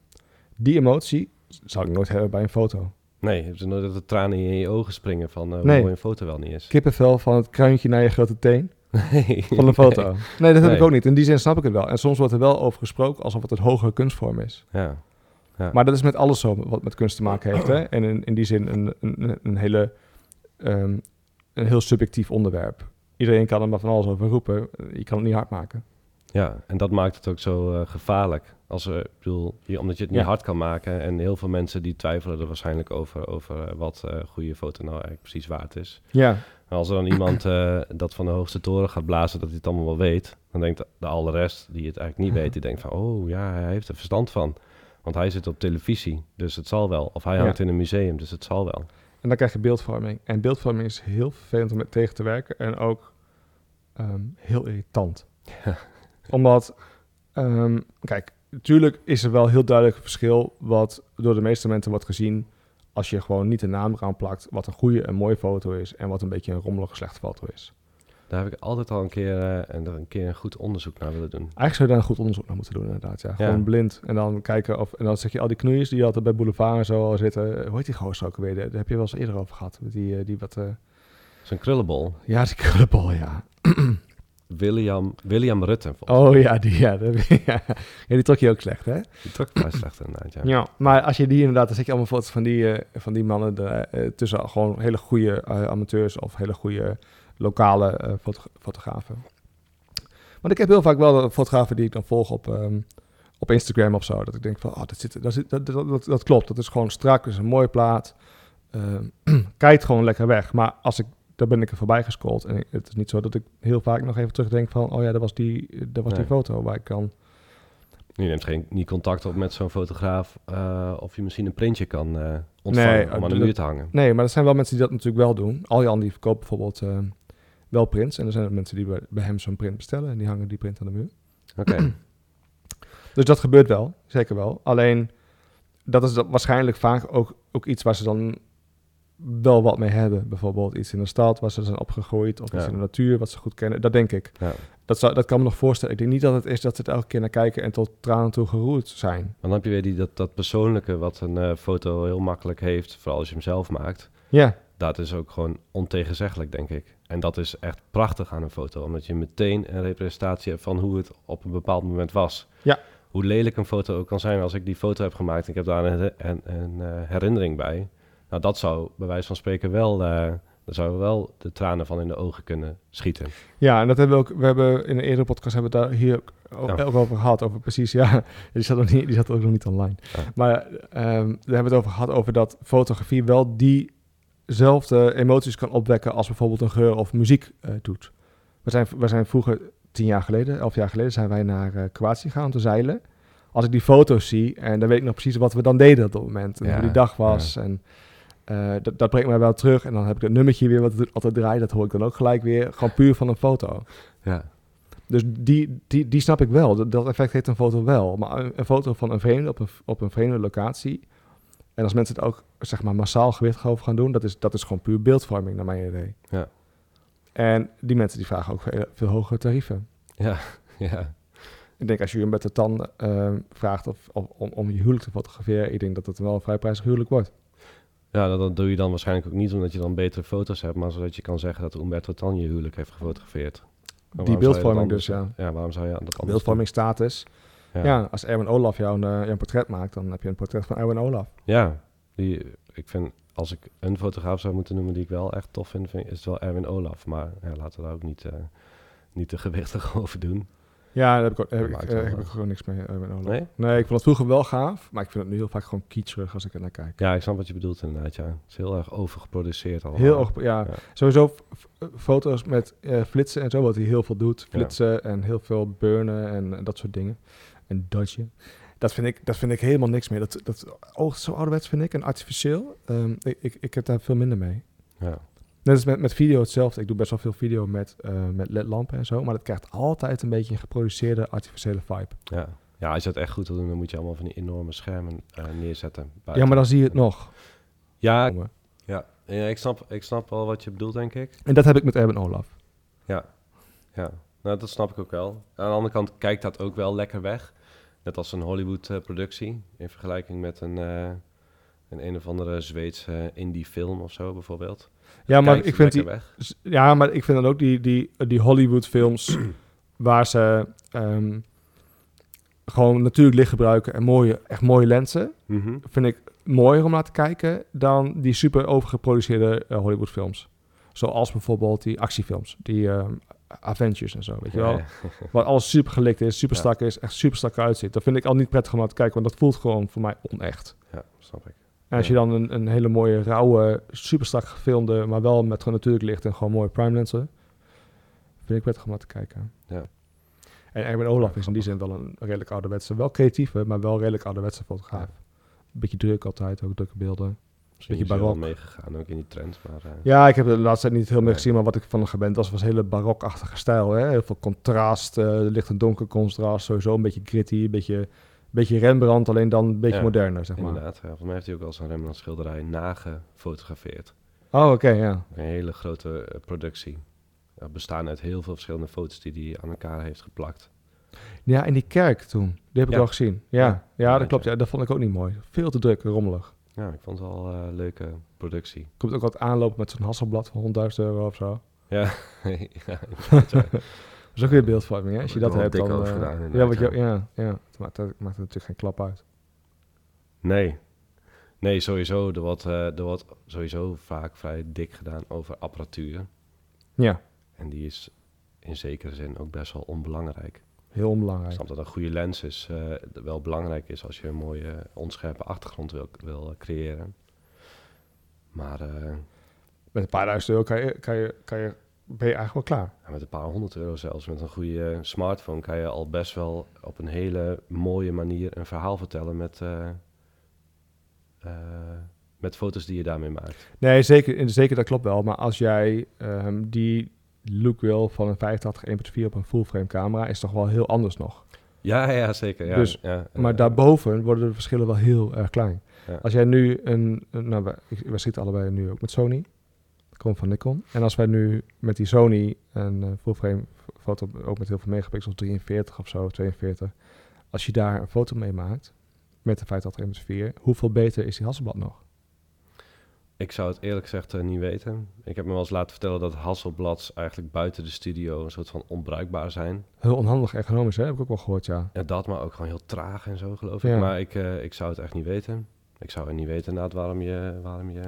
[SPEAKER 2] die emotie zou ik nooit hebben bij een foto.
[SPEAKER 1] nee, heb je nooit dat de tranen in je ogen springen van hoe
[SPEAKER 2] Nee.
[SPEAKER 1] mooi een foto wel niet is?
[SPEAKER 2] Kippenvel van het kruintje naar je grote teen
[SPEAKER 1] Nee.
[SPEAKER 2] van een foto. Nee, dat heb ik ook niet. In die zin snap ik het wel. En soms wordt er wel over gesproken alsof het een hogere kunstvorm is.
[SPEAKER 1] Ja. ja.
[SPEAKER 2] Maar dat is met alles zo wat met kunst te maken heeft. Hè? En in, in die zin een, een, een, hele, ehm, een heel subjectief onderwerp. Iedereen kan er maar van alles over roepen. Je kan het niet hard maken.
[SPEAKER 1] Ja, en dat maakt het ook zo eh, gevaarlijk. Als er, ik bedoel, je, omdat je het niet
[SPEAKER 2] Ja.
[SPEAKER 1] hard kan maken. En heel veel mensen die twijfelen er waarschijnlijk over, over eh, wat eh goede foto nou eigenlijk precies waard is.
[SPEAKER 2] Ja,
[SPEAKER 1] En als er dan iemand dat van de hoogste toren gaat blazen, dat hij het allemaal wel weet. Dan denkt de, alle rest, die het eigenlijk niet weet, die denkt van, oh ja, hij heeft er verstand van. Want hij zit op televisie, dus het zal wel. Of hij
[SPEAKER 2] Ja.
[SPEAKER 1] hangt in een museum, dus het zal wel.
[SPEAKER 2] En dan krijg je beeldvorming. En beeldvorming is heel vervelend om met tegen te werken. En ook ehm, heel irritant.
[SPEAKER 1] Ja.
[SPEAKER 2] Omdat, ehm, kijk, natuurlijk is er wel heel duidelijk een verschil... wat door de meeste mensen wordt gezien... als je gewoon niet de naam eraan plakt... wat een goede en mooie foto is... en wat een beetje een rommelige slechte foto is.
[SPEAKER 1] Daar heb ik altijd al een keer, eh, en een keer een goed onderzoek naar willen doen.
[SPEAKER 2] Eigenlijk zou je daar een goed onderzoek naar moeten doen, inderdaad. Ja. Gewoon
[SPEAKER 1] Ja.
[SPEAKER 2] blind. En dan kijken of... En dan zeg je al die knoeiers die altijd bij Boulevard en zo al zitten... Hoe heet die gozer ook alweer? Daar heb je wel eens eerder over gehad. Die, eh, die wat... eh,
[SPEAKER 1] Zo'n krullenbol.
[SPEAKER 2] Ja, die krullenbol, ja.
[SPEAKER 1] William, William Rutte,
[SPEAKER 2] Oh ja, die, ja, dat- ja. die trok je ook slecht, hè?
[SPEAKER 1] Die trok vrij slecht inderdaad, ja.
[SPEAKER 2] Ja. Maar als je die inderdaad, dan zet je allemaal foto's van die, eh, van die mannen de, eh, tussen gewoon hele goede eh, amateurs of hele goede lokale eh, foto- fotografen. Want ik heb heel vaak wel fotografen die ik dan volg op, ehm, op Instagram of zo. Dat ik denk van, oh, dat, zit, dat, zit, dat, dat, dat, dat klopt. Dat is gewoon strak, dat is een mooie plaat. Ehm kijkt gewoon lekker weg. Maar als ik, daar ben ik er voorbij gescrolld. En het is niet zo dat ik heel vaak nog even terugdenk van, oh ja, dat was die, dat was die foto waar ik dan...
[SPEAKER 1] Je neemt geen, niet contact op met zo'n fotograaf eh, of je misschien een printje kan eh, ontvangen
[SPEAKER 2] Nee,
[SPEAKER 1] om aan de muur te hangen.
[SPEAKER 2] Nee, maar er zijn wel mensen die dat natuurlijk wel doen. Aljan die verkoopt bijvoorbeeld eh, wel prints. En er zijn ook mensen die bij, bij hem zo'n print bestellen. En die hangen die print aan de muur.
[SPEAKER 1] Oké,
[SPEAKER 2] Dus dat gebeurt wel, zeker wel. Alleen, dat is waarschijnlijk vaak ook, ook iets waar ze dan wel wat mee hebben. Bijvoorbeeld iets in de stad waar ze zijn opgegroeid. Of iets in de natuur wat ze goed kennen. Dat denk ik.
[SPEAKER 1] ja.
[SPEAKER 2] Dat, zou, dat kan me nog voorstellen. Ik denk niet dat het is dat ze het elke keer naar kijken en tot tranen toe geroerd zijn.
[SPEAKER 1] Dan heb je weer die, dat, dat persoonlijke wat een eh, foto heel makkelijk heeft, vooral als je hem zelf maakt.
[SPEAKER 2] Ja,
[SPEAKER 1] Dat is ook gewoon ontegenzeggelijk, denk ik. En dat is echt prachtig aan een foto, omdat je meteen een representatie hebt van hoe het op een bepaald moment was.
[SPEAKER 2] Ja.
[SPEAKER 1] Hoe lelijk een foto ook kan zijn, als ik die foto heb gemaakt en ik heb daar een, een, een, eh, herinnering bij. Nou, dat zou bij wijze van spreken wel, eh daar zouden wel de tranen van in de ogen kunnen schieten.
[SPEAKER 2] Ja, en dat hebben we ook. We hebben in een eerdere podcast hebben we daar hier ook, ook-
[SPEAKER 1] Ja.
[SPEAKER 2] ook over gehad. Over precies, ja. Die zat, nog niet, die zat ook nog niet online.
[SPEAKER 1] Ja.
[SPEAKER 2] Maar ehm we hebben het over gehad over dat fotografie wel die dezelfde emoties kan opwekken als bijvoorbeeld een geur of muziek eh, doet. We zijn, we zijn vroeger, tien jaar geleden, elf jaar geleden, zijn wij naar uh, Kroatië gegaan om te zeilen. Als ik die foto's zie, en dan weet ik nog precies wat we dan deden op dat moment. En
[SPEAKER 1] Ja,
[SPEAKER 2] hoe die dag was. En eh, dat, dat brengt mij wel terug. En dan heb ik het nummertje weer wat het altijd draait. Dat hoor ik dan ook gelijk weer. Gewoon puur van een foto.
[SPEAKER 1] Ja,
[SPEAKER 2] Dus die, die, die snap ik wel. Dat, dat effect heeft een foto wel. Maar een, een foto van een vreemde op een, op een vreemde locatie. En als mensen het ook zeg maar, massaal gewichtig over gaan doen, dat is, dat is gewoon puur beeldvorming, naar mijn idee.
[SPEAKER 1] Ja.
[SPEAKER 2] En die mensen die vragen ook veel, veel hogere tarieven.
[SPEAKER 1] ja, ja.
[SPEAKER 2] Ik denk als je een met de tanden eh, vraagt of, of- om, om je huwelijk te fotograferen, ik denk dat het wel een vrij prijzig huwelijk wordt.
[SPEAKER 1] Ja, dat, dat doe je dan waarschijnlijk ook niet omdat je dan betere foto's hebt, maar zodat je kan zeggen dat Umberto Tan je huwelijk heeft gefotografeerd. Maar
[SPEAKER 2] die beeldvorming dus, ja.
[SPEAKER 1] Ja, waarom zou je dat anders
[SPEAKER 2] Beeldvormingstatus.
[SPEAKER 1] doen?
[SPEAKER 2] Ja. als Erwin Olaf jou een, eh, jou een portret maakt, dan heb je een portret van Erwin Olaf.
[SPEAKER 1] Ja, die, ik vind, als ik een fotograaf zou moeten noemen die ik wel echt tof vind, vind is het wel Erwin Olaf. Maar ja, laten we daar ook niet, eh, niet te gewichtig over doen.
[SPEAKER 2] Ja, daar heb ik, ook, heb
[SPEAKER 1] Dat
[SPEAKER 2] ik,
[SPEAKER 1] maakt
[SPEAKER 2] eh, heb ik gewoon niks mee, Erwin Olaf.
[SPEAKER 1] Nee?
[SPEAKER 2] Nee, ik vond het vroeger wel gaaf, maar ik vind het nu heel vaak gewoon kitscherig als ik er naar kijk.
[SPEAKER 1] Ja, ik snap wat je bedoelt inderdaad, ja. Het is heel erg overgeproduceerd allemaal.
[SPEAKER 2] Heel erg, ja.
[SPEAKER 1] Ja.
[SPEAKER 2] Sowieso foto's met flitsen en zo, wat hij heel veel doet.
[SPEAKER 1] Ja.
[SPEAKER 2] Flitsen en heel veel burnen en, en dat soort dingen. En dodgen. Dat vind ik, dat vind ik helemaal niks meer. Dat, dat oogt zo ouderwets, vind ik, en artificieel. Ehm, ik, ik, ik heb daar veel minder mee.
[SPEAKER 1] Ja.
[SPEAKER 2] Net als met, met video hetzelfde. Ik doe best wel veel video met, eh, met ledlampen en zo. Maar dat krijgt altijd een beetje een geproduceerde artificiële vibe.
[SPEAKER 1] Ja. ja, als je het echt goed wil doen, dan moet je allemaal van die enorme schermen eh, neerzetten.
[SPEAKER 2] Ja, maar dan zie je het nog.
[SPEAKER 1] Ja, ja, ja ik, snap, ik snap wel wat je bedoelt, denk ik.
[SPEAKER 2] En dat heb ik met Erwin Olaf.
[SPEAKER 1] Ja, ja. Nou, dat snap ik ook wel. Aan de andere kant kijkt dat ook wel lekker weg. Net als een Hollywood-productie. in vergelijking met een, eh, een een of andere Zweedse indie-film of zo, bijvoorbeeld.
[SPEAKER 2] Ja, maar ik vind die,
[SPEAKER 1] weg.
[SPEAKER 2] Ja, maar ik vind dan ook die, die, die Hollywood-films waar ze ehm, gewoon natuurlijk licht gebruiken en mooie, echt mooie lenzen,
[SPEAKER 1] Mhm.
[SPEAKER 2] vind ik mooier om naar te kijken dan die super overgeproduceerde eh, Hollywood-films. Zoals bijvoorbeeld die actiefilms, die ehm, Avengers en zo, weet je wel.
[SPEAKER 1] Ja, ja.
[SPEAKER 2] Waar alles super gelikt is, super strak is, echt super strak uitziet. Dat vind ik al niet prettig om naar te kijken, want dat voelt gewoon voor mij onecht.
[SPEAKER 1] Ja, snap ik.
[SPEAKER 2] En als je dan een, een hele mooie, rauwe, super strak gefilmde, maar wel met gewoon natuurlijk licht en gewoon mooie prime lenzen, vind ik prettig om naar te kijken.
[SPEAKER 1] Ja.
[SPEAKER 2] En Erwin Olaf is in die zin wel een redelijk ouderwetse, wel creatieve, maar wel redelijk ouderwetse fotograaf. Beetje druk altijd, ook drukke beelden.
[SPEAKER 1] Misschien
[SPEAKER 2] Beetje barok.
[SPEAKER 1] meegegaan, ook in die trend. Maar, eh,
[SPEAKER 2] Ja, ik heb de laatste tijd niet heel meer gezien, maar wat ik van hem gewend was, was hele barokachtige stijl. Hè? Heel veel contrast, eh, licht en donker contrast, sowieso een beetje gritty, een beetje, beetje Rembrandt, alleen dan een beetje
[SPEAKER 1] Ja,
[SPEAKER 2] moderner, zeg maar.
[SPEAKER 1] Inderdaad, ja. Volgens mij heeft hij ook al zijn Rembrandt schilderij nagefotografeerd.
[SPEAKER 2] Oh, oké, ja.
[SPEAKER 1] Een hele grote eh, productie. Bestaan uit heel veel verschillende foto's die hij aan elkaar heeft geplakt.
[SPEAKER 2] Ja, in die kerk toen. Die heb ik
[SPEAKER 1] Ja.
[SPEAKER 2] wel gezien. Ja,
[SPEAKER 1] Ja,
[SPEAKER 2] dat klopt. Ja, dat vond ik ook niet mooi. Veel te druk, rommelig.
[SPEAKER 1] Ja, ik vond het wel eh, een leuke productie.
[SPEAKER 2] Komt ook wat aanlopen met zo'n hasselblad van 100.000 euro of zo.
[SPEAKER 1] Ja, ja.
[SPEAKER 2] Dat is ook weer beeldvorming, hè? Als je dat hebt, dan... eh,
[SPEAKER 1] gedaan,
[SPEAKER 2] ja, wat je, ja, ja. Het maakt, het maakt er natuurlijk geen klap uit.
[SPEAKER 1] Nee. Nee, sowieso. Er wordt, eh, er wordt sowieso vaak vrij dik gedaan over apparatuur.
[SPEAKER 2] Ja,
[SPEAKER 1] En die is in zekere zin ook best wel onbelangrijk.
[SPEAKER 2] Heel
[SPEAKER 1] Ik
[SPEAKER 2] onbelangrijk.
[SPEAKER 1] snap dat een goede lens is, eh, wel belangrijk is als je een mooie onscherpe achtergrond wil, wil eh, creëren. Maar eh,
[SPEAKER 2] Met een paar duizend euro kan je, kan je, kan je, ben je eigenlijk wel klaar.
[SPEAKER 1] ja, met een paar honderd euro zelfs, met een goede smartphone, kan je al best wel op een hele mooie manier een verhaal vertellen met, met foto's die je daarmee maakt.
[SPEAKER 2] Nee, zeker, zeker dat klopt wel. Maar als jij ehm, die look wil van een 85 1.4 op een full frame camera, is toch wel heel anders nog.
[SPEAKER 1] Ja, ja, zeker. Ja,
[SPEAKER 2] Dus,
[SPEAKER 1] ja,
[SPEAKER 2] Maar daarboven worden de verschillen wel heel erg klein. Als jij nu een, nou, wij, ik- wij schieten allebei nu ook met Sony. Dat komt van Nikon. En als wij nu met die Sony een eh, full frame foto, ook met heel veel megapixels, 43 of zo, 42. Als je daar een foto mee maakt, met de 85 1.4, hoeveel beter is die Hasselblad nog?
[SPEAKER 1] Ik zou het eerlijk gezegd eh, niet weten. Ik heb me wel eens laten vertellen dat Hasselblads eigenlijk buiten de studio een soort van onbruikbaar zijn.
[SPEAKER 2] Heel onhandig ergonomisch, hè? heb ik ook wel gehoord, ja.
[SPEAKER 1] Ja, dat, maar ook gewoon heel traag en zo, geloof
[SPEAKER 2] Ja.
[SPEAKER 1] ik. Maar ik, eh, ik zou het echt niet weten. Ik zou het niet weten inderdaad waarom je... Waarom je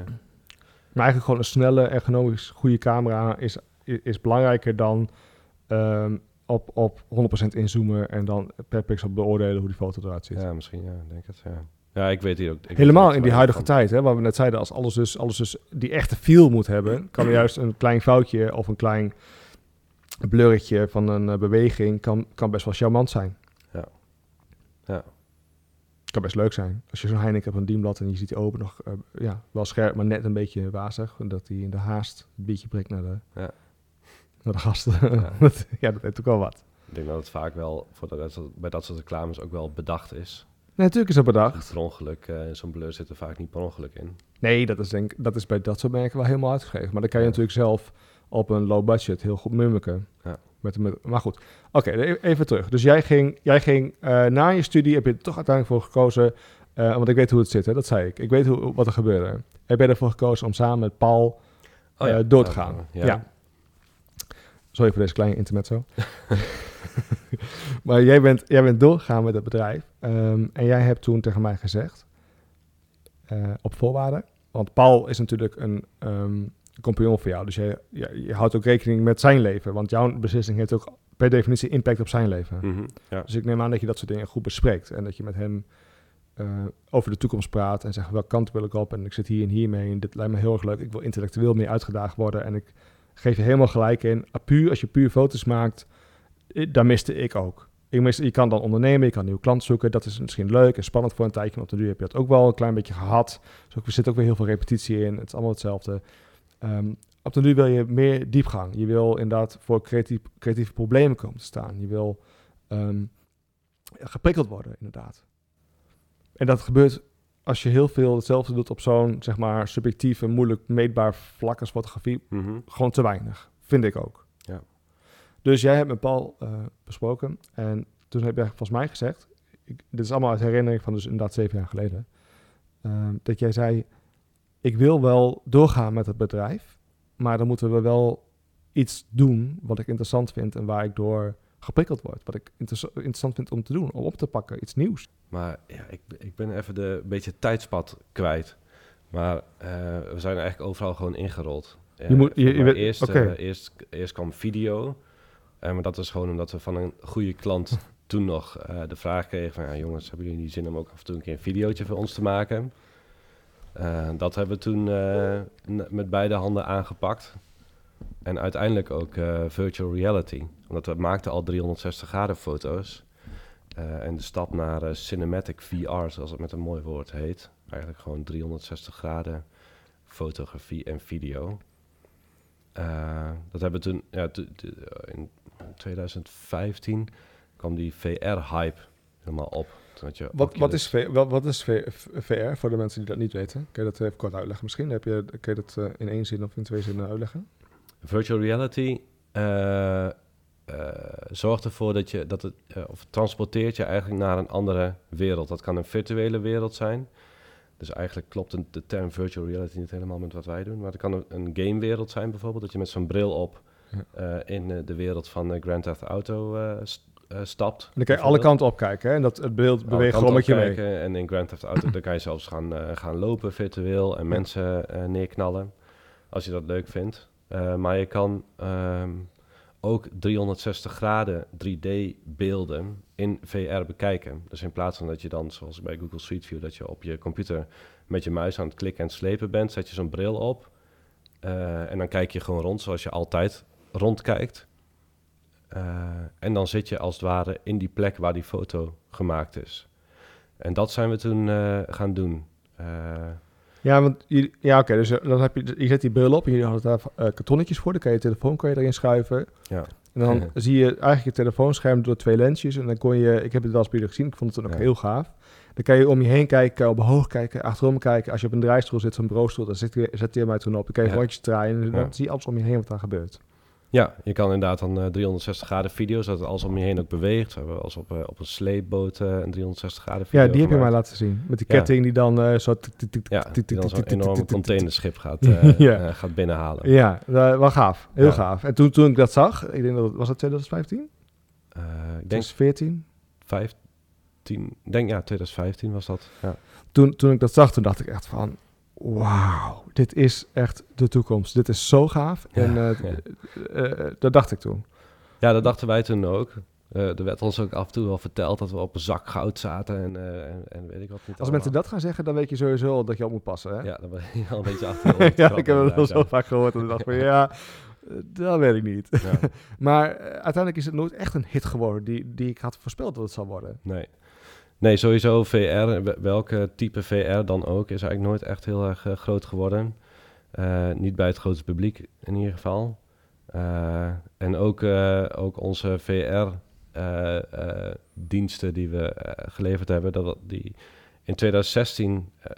[SPEAKER 2] Maar eigenlijk gewoon een snelle, ergonomisch goede camera is, is belangrijker dan ehm, op, op 100% inzoomen en dan per pixel beoordelen hoe die foto eruit ziet.
[SPEAKER 1] ja, misschien, ja, ik denk het, ja. Ja, ik weet hier ook... ik
[SPEAKER 2] Helemaal in die huidige
[SPEAKER 1] van-
[SPEAKER 2] tijd, hè, waar we net zeiden, als alles dus, alles dus die echte feel moet hebben, kan er juist een klein foutje of een klein blurretje van een eh, beweging kan, kan best wel charmant zijn.
[SPEAKER 1] Ja. Ja.
[SPEAKER 2] Kan best leuk zijn. Als je zo'n Heineken op een dienblad en je ziet die open nog, eh, ja, wel scherp, maar net een beetje wazig. Dat hij in de haast een beetje prikt naar de,
[SPEAKER 1] Ja.
[SPEAKER 2] naar de gasten.
[SPEAKER 1] Ja.
[SPEAKER 2] Dat- ja, dat heeft ook wel wat.
[SPEAKER 1] Ik denk dat het vaak wel voor de, bij dat soort reclames ook wel bedacht is.
[SPEAKER 2] Nee, natuurlijk is dat bedacht.
[SPEAKER 1] Per ongeluk, eh, zo'n blur zit er vaak niet per ongeluk in.
[SPEAKER 2] Nee, dat is, denk, dat is bij dat soort merken wel helemaal uitgeschreven. Maar dan kan je
[SPEAKER 1] Ja.
[SPEAKER 2] natuurlijk zelf op een low budget heel goed mummiken.
[SPEAKER 1] Ja.
[SPEAKER 2] Met, met, maar goed, oké, e- even terug. Dus jij ging, jij ging eh, na je studie, heb je er toch uiteindelijk voor gekozen, eh, want ik weet hoe het zit, hè? dat zei ik. Ik weet hoe, wat er gebeurde. Heb je ervoor gekozen om samen met Paul
[SPEAKER 1] Oh ja.
[SPEAKER 2] door te gaan?
[SPEAKER 1] ja.
[SPEAKER 2] ja. Sorry voor deze kleine intermezzo. maar jij bent, jij bent doorgegaan met het bedrijf. ehm, en jij hebt toen tegen mij gezegd, eh, op voorwaarden. Want Paul is natuurlijk een ehm compagnon voor jou. Dus je, je, je houdt ook rekening met zijn leven. Want jouw beslissing heeft ook per definitie impact op zijn leven.
[SPEAKER 1] Mhm, ja.
[SPEAKER 2] Dus ik neem aan dat je dat soort dingen goed bespreekt. En dat je met hem eh, over de toekomst praat. En zegt welke kant wil ik op. En ik zit hier en hier mee. En dit lijkt me heel erg leuk. Ik wil intellectueel meer uitgedaagd worden. En ik geef je helemaal gelijk in. Ah, Puur, als je puur foto's maakt, daar miste ik ook. Ik miste, je kan dan ondernemen, je kan nieuwe klanten zoeken. Dat is misschien leuk en spannend voor een tijdje. Want op de duur heb je dat ook wel een klein beetje gehad. Dus ook, er zit ook weer heel veel repetitie in. Het is allemaal hetzelfde. Ehm, op de duur wil je meer diepgang. Je wil inderdaad voor creatief, creatieve problemen komen te staan. Je wil ehm, geprikkeld worden, inderdaad. En dat gebeurt als je heel veel hetzelfde doet op zo'n, zeg maar, subjectief en moeilijk meetbaar vlak als fotografie.
[SPEAKER 1] Mhm.
[SPEAKER 2] Gewoon te weinig, vind ik ook. Dus jij hebt met Paul eh, besproken en toen heb jij volgens mij gezegd, ik, dit is allemaal uit herinnering van dus inderdaad zeven jaar geleden, ehm, dat jij zei, ik wil wel doorgaan met het bedrijf, maar dan moeten we wel iets doen wat ik interessant vind en waar ik door geprikkeld word. Wat ik interessa- interessant vind om te doen, om op te pakken, iets nieuws.
[SPEAKER 1] Maar ja, ik, ik ben even de een beetje tijdspad kwijt. Maar eh, we zijn eigenlijk overal gewoon ingerold. Eh,
[SPEAKER 2] Je moet- je-
[SPEAKER 1] maar
[SPEAKER 2] je weet-
[SPEAKER 1] eerst, eh, eerst, eerst kwam video. Eh, maar dat is gewoon omdat we van een goede klant toen nog eh, de vraag kregen van... Ja, jongens, hebben jullie niet zin om ook af en toe een keer een videootje voor ons te maken? Eh, dat hebben we toen met beide handen aangepakt. En uiteindelijk ook virtual reality. Omdat we maakten al 360 graden foto's. En de stap naar cinematic VR, zoals het met een mooi woord heet. Eigenlijk gewoon 360 graden fotografie en video. Dat hebben we toen, ja, in 2015 kwam die VR-hype helemaal op. Toen had je
[SPEAKER 2] Wat, wat, is, V- wat, wat is VR voor de mensen die dat niet weten? Kun je dat even kort uitleggen? Misschien heb je, kun je dat eh, in één zin of in twee zinnen uitleggen?
[SPEAKER 1] Virtual reality eh, eh, zorgt ervoor dat je dat het of transporteert je eigenlijk naar een andere wereld. Dat kan een virtuele wereld zijn. Dus eigenlijk klopt de term virtual reality niet helemaal met wat wij doen. Maar het kan een, een gamewereld zijn bijvoorbeeld. Dat je met zo'n bril op
[SPEAKER 2] Ja.
[SPEAKER 1] eh, in eh, de wereld van eh, Grand Theft Auto st- stapt.
[SPEAKER 2] En dan kan je alle kanten op kijken hè? en dat, het beeld beweegt gewoon met je mee.
[SPEAKER 1] opkijken. En in Grand Theft Auto dan kan je zelfs gaan, gaan lopen virtueel en mensen neerknallen. Als je dat leuk vindt. Maar je kan ehm, ook 360 graden 3D beelden in VR bekijken. Dus in plaats van dat je dan, zoals bij Google Street View, dat je op je computer met je muis aan het klikken en slepen bent, zet je zo'n bril op. En dan kijk je gewoon rond zoals je altijd rondkijkt. Eh, en dan zit je als het ware in die plek waar die foto gemaakt is. En dat zijn we toen eh, gaan doen. Eh,
[SPEAKER 2] Ja, want ja, oké, dus dan heb je, je zet die bril op en je had daar kartonnetjes voor. Dan kan je telefoon kan je erin schuiven.
[SPEAKER 1] Ja.
[SPEAKER 2] En dan zie je eigenlijk je telefoonscherm door twee lensjes. En dan kon je, ik heb het wel eens bij jullie gezien, ik vond het dan ook
[SPEAKER 1] Ja.
[SPEAKER 2] heel gaaf. Dan kan je om je heen kijken, omhoog kijken, achterom kijken. Als je op een draaistoel zit, zo'n bureaustoel, dan zet je, zet je mij toen op. Dan kan je
[SPEAKER 1] Ja.
[SPEAKER 2] rondjes draaien en dan
[SPEAKER 1] Ja.
[SPEAKER 2] zie je alles om je heen wat daar gebeurt.
[SPEAKER 1] Ja, je kan inderdaad dan eh, 360 graden video's, dat alles om je heen ook beweegt. We hebben als op, eh, op een sleepboot eh, een 360 graden video
[SPEAKER 2] Ja, die heb je mij laten zien. Met die ketting die dan eh, zo...
[SPEAKER 1] Ja, die dan zo'n
[SPEAKER 2] tik.
[SPEAKER 1] containerschip gaat, eh, eh, gaat binnenhalen.
[SPEAKER 2] Ja, wel gaaf. Heel gaaf. En toen, toen ik dat zag, ik denk dat was dat 2015?
[SPEAKER 1] Eh, ik denk
[SPEAKER 2] 2014?
[SPEAKER 1] 15, ik denk ja, 2015 was dat. Ja.
[SPEAKER 2] Toen, toen ik dat zag, toen dacht ik echt van... Wauw, dit is echt de toekomst. Dit is zo gaaf.
[SPEAKER 1] Ja,
[SPEAKER 2] en eh,
[SPEAKER 1] ja.
[SPEAKER 2] eh, eh, dat dacht ik toen.
[SPEAKER 1] Ja, dat dachten wij toen ook. Er werd ons ook af en toe wel verteld dat we op een zak goud zaten en, en, en weet ik wat niet
[SPEAKER 2] Als mensen dat gaan zeggen, dan weet je sowieso al dat je op moet passen. Hè?
[SPEAKER 1] Ja, dan ben je al een beetje achter
[SPEAKER 2] ja, ik heb het wel zo vaak gehoord. En ik dacht van ja, dat weet ik niet.
[SPEAKER 1] Ja.
[SPEAKER 2] maar uiteindelijk is het nooit echt een hit geworden die, die ik had voorspeld dat het zou worden.
[SPEAKER 1] Nee. Nee, sowieso VR, we- welke type VR dan ook, is eigenlijk nooit echt heel erg eh, groot geworden. Eh, niet bij het grootste publiek in ieder geval. Eh, en ook, ook onze VR-diensten die we geleverd hebben, dat, die in 2016 eh,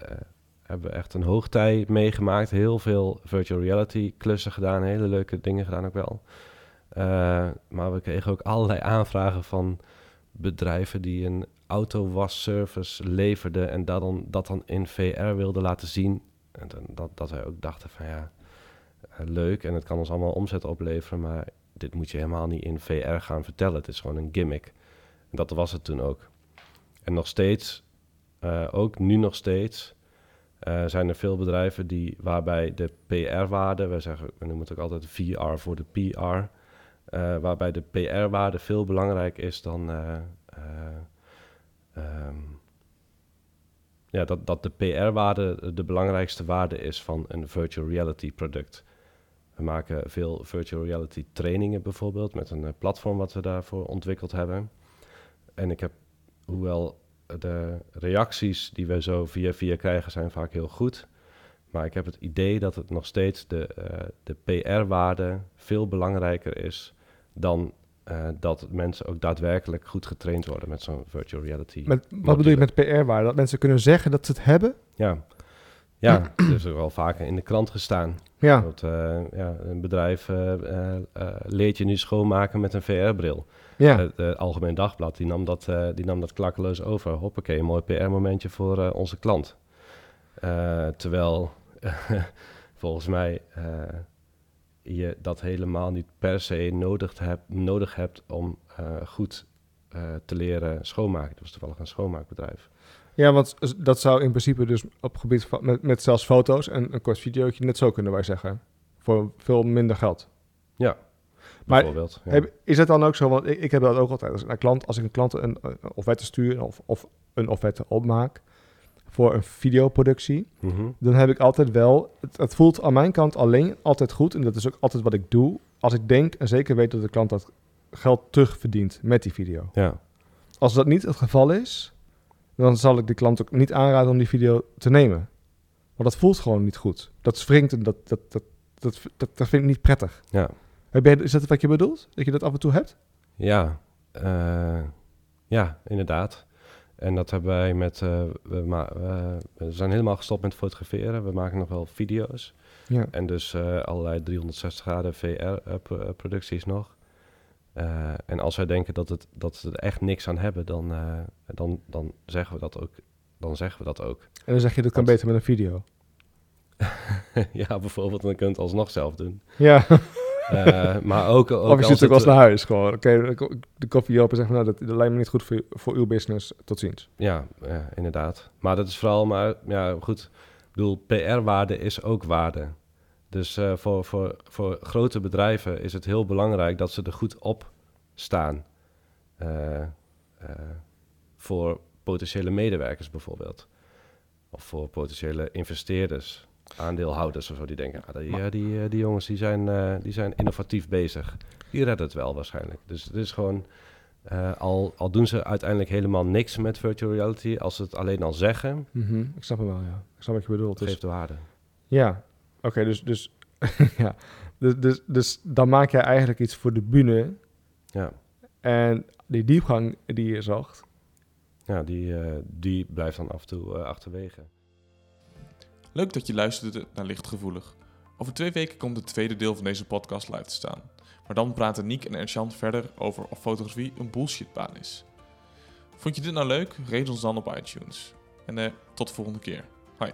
[SPEAKER 1] hebben we echt een hoogtij meegemaakt. Heel veel virtual reality klussen gedaan, hele leuke dingen gedaan ook wel. Maar we kregen ook allerlei aanvragen van bedrijven die een autowasservice leverden en dat dan, dat dan in VR wilden laten zien. En dat, dat wij ook dachten van ja, eh, leuk en het kan ons allemaal omzet opleveren, maar dit moet je helemaal niet in VR gaan vertellen. Het is gewoon een gimmick. En dat was het toen ook. En nog steeds, eh, ook nu nog steeds, eh, zijn er veel bedrijven die, waarbij de PR-waarde, wij zeggen, we noemen het ook altijd VR voor de PR, waarbij de PR-waarde veel belangrijker is dan. Eh, eh, ehm, ja, dat, dat de PR-waarde de belangrijkste waarde is van een virtual reality product. We maken veel virtual reality trainingen bijvoorbeeld met een eh, platform wat we daarvoor ontwikkeld hebben. En ik heb, hoewel de reacties die we zo via via krijgen zijn vaak heel goed, maar ik heb het idee dat het nog steeds de, eh, de PR-waarde veel belangrijker is dan eh, dat mensen ook daadwerkelijk goed getraind worden met zo'n virtual reality.
[SPEAKER 2] Met, wat bedoel je met PR-waarde? Dat mensen kunnen zeggen dat ze het hebben?
[SPEAKER 1] Ja, ja er is ook wel vaker in de krant gestaan.
[SPEAKER 2] Ja,
[SPEAKER 1] Dat, eh, ja, een bedrijf eh, leert je nu schoonmaken met een VR-bril.
[SPEAKER 2] ja.
[SPEAKER 1] Het Algemeen Dagblad die nam, dat, die nam dat klakkeloos over. Hoppakee, een mooi PR-momentje voor onze klant. Terwijl volgens mij je dat helemaal niet per se nodig, hebt nodig hebt om eh, goed eh, te leren schoonmaken. Dat was toevallig een schoonmaakbedrijf.
[SPEAKER 2] ja, want dat zou in principe dus op gebied van, met, met zelfs foto's en een kort videootje net zo kunnen wij zeggen. Voor veel minder geld.
[SPEAKER 1] Ja,
[SPEAKER 2] Maar
[SPEAKER 1] ja.
[SPEAKER 2] Heb- is het dan ook zo? Want ik, ik heb dat ook altijd. Als naar klant, als ik een klant een, een offerte stuur of, of een offerte opmaak voor een videoproductie,
[SPEAKER 1] Mhm.
[SPEAKER 2] dan heb ik altijd wel. Het, het voelt aan mijn kant alleen altijd goed. En dat is ook altijd wat ik doe. Als ik denk en zeker weet dat de klant dat geld terugverdient met die video.
[SPEAKER 1] Ja,
[SPEAKER 2] Als dat niet het geval is, dan zal ik de klant ook niet aanraden om die video te nemen. Want dat voelt gewoon niet goed. Dat wringt en dat, dat, dat, dat, dat, dat vind ik niet prettig.
[SPEAKER 1] ja.
[SPEAKER 2] Is dat wat je bedoelt? Dat je dat af en toe hebt?
[SPEAKER 1] Ja, eh, ja, inderdaad. En dat hebben wij met. eh, we, zijn helemaal gestopt met fotograferen. We maken nog wel video's.
[SPEAKER 2] Ja.
[SPEAKER 1] En dus eh, allerlei 360 graden VR-producties nog. Eh, en als wij denken dat, het, dat ze er echt niks aan hebben, dan, dan, dan, zeggen we dat ook, dan zeggen we dat ook.
[SPEAKER 2] En dan zeg je dat kan
[SPEAKER 1] Want-
[SPEAKER 2] beter met een video.
[SPEAKER 1] ja, bijvoorbeeld, dan kun je het alsnog zelf doen.
[SPEAKER 2] Ja,
[SPEAKER 1] Eh, maar ook, ook
[SPEAKER 2] of je
[SPEAKER 1] als
[SPEAKER 2] zit ook wel eens naar huis gewoon. Oké, de- de koffie en zeg nou, dat, dat lijkt me niet goed voor, voor uw business. Tot ziens.
[SPEAKER 1] Ja, ja, inderdaad. Maar dat is vooral, maar ja, goed. Ik bedoel, PR-waarde is ook waarde. Dus eh, voor, voor, voor grote bedrijven is het heel belangrijk dat ze er goed op staan. Eh, eh, voor potentiële medewerkers bijvoorbeeld. Of voor potentiële investeerders, aandeelhouders of zo. Die denken, ah, die, eh, die, eh, die jongens die zijn, eh, die zijn innovatief bezig. Die redden het wel waarschijnlijk. Dus het is gewoon... Al, al doen ze uiteindelijk helemaal niks met virtual reality, als ze het alleen al zeggen,
[SPEAKER 2] Ik snap hem wel, ja. Ik snap wat je bedoelt.
[SPEAKER 1] het
[SPEAKER 2] Dus,
[SPEAKER 1] geeft waarde.
[SPEAKER 2] ja, oké, dus, dus, ja. Dus, dus, dus dan maak jij eigenlijk iets voor de bühne.
[SPEAKER 1] Ja,
[SPEAKER 2] En die diepgang die je zocht,
[SPEAKER 1] ja die, die blijft dan af en toe eh, achterwege.
[SPEAKER 3] Leuk dat je luisterde naar Lichtgevoelig. Over twee weken komt het tweede deel van deze podcast live te staan. Maar dan praten Niek en Ernst-Jan verder over of fotografie een bullshitbaan is. Vond je dit nou leuk? Rate ons dan op iTunes. En eh, tot de volgende keer. Hoi.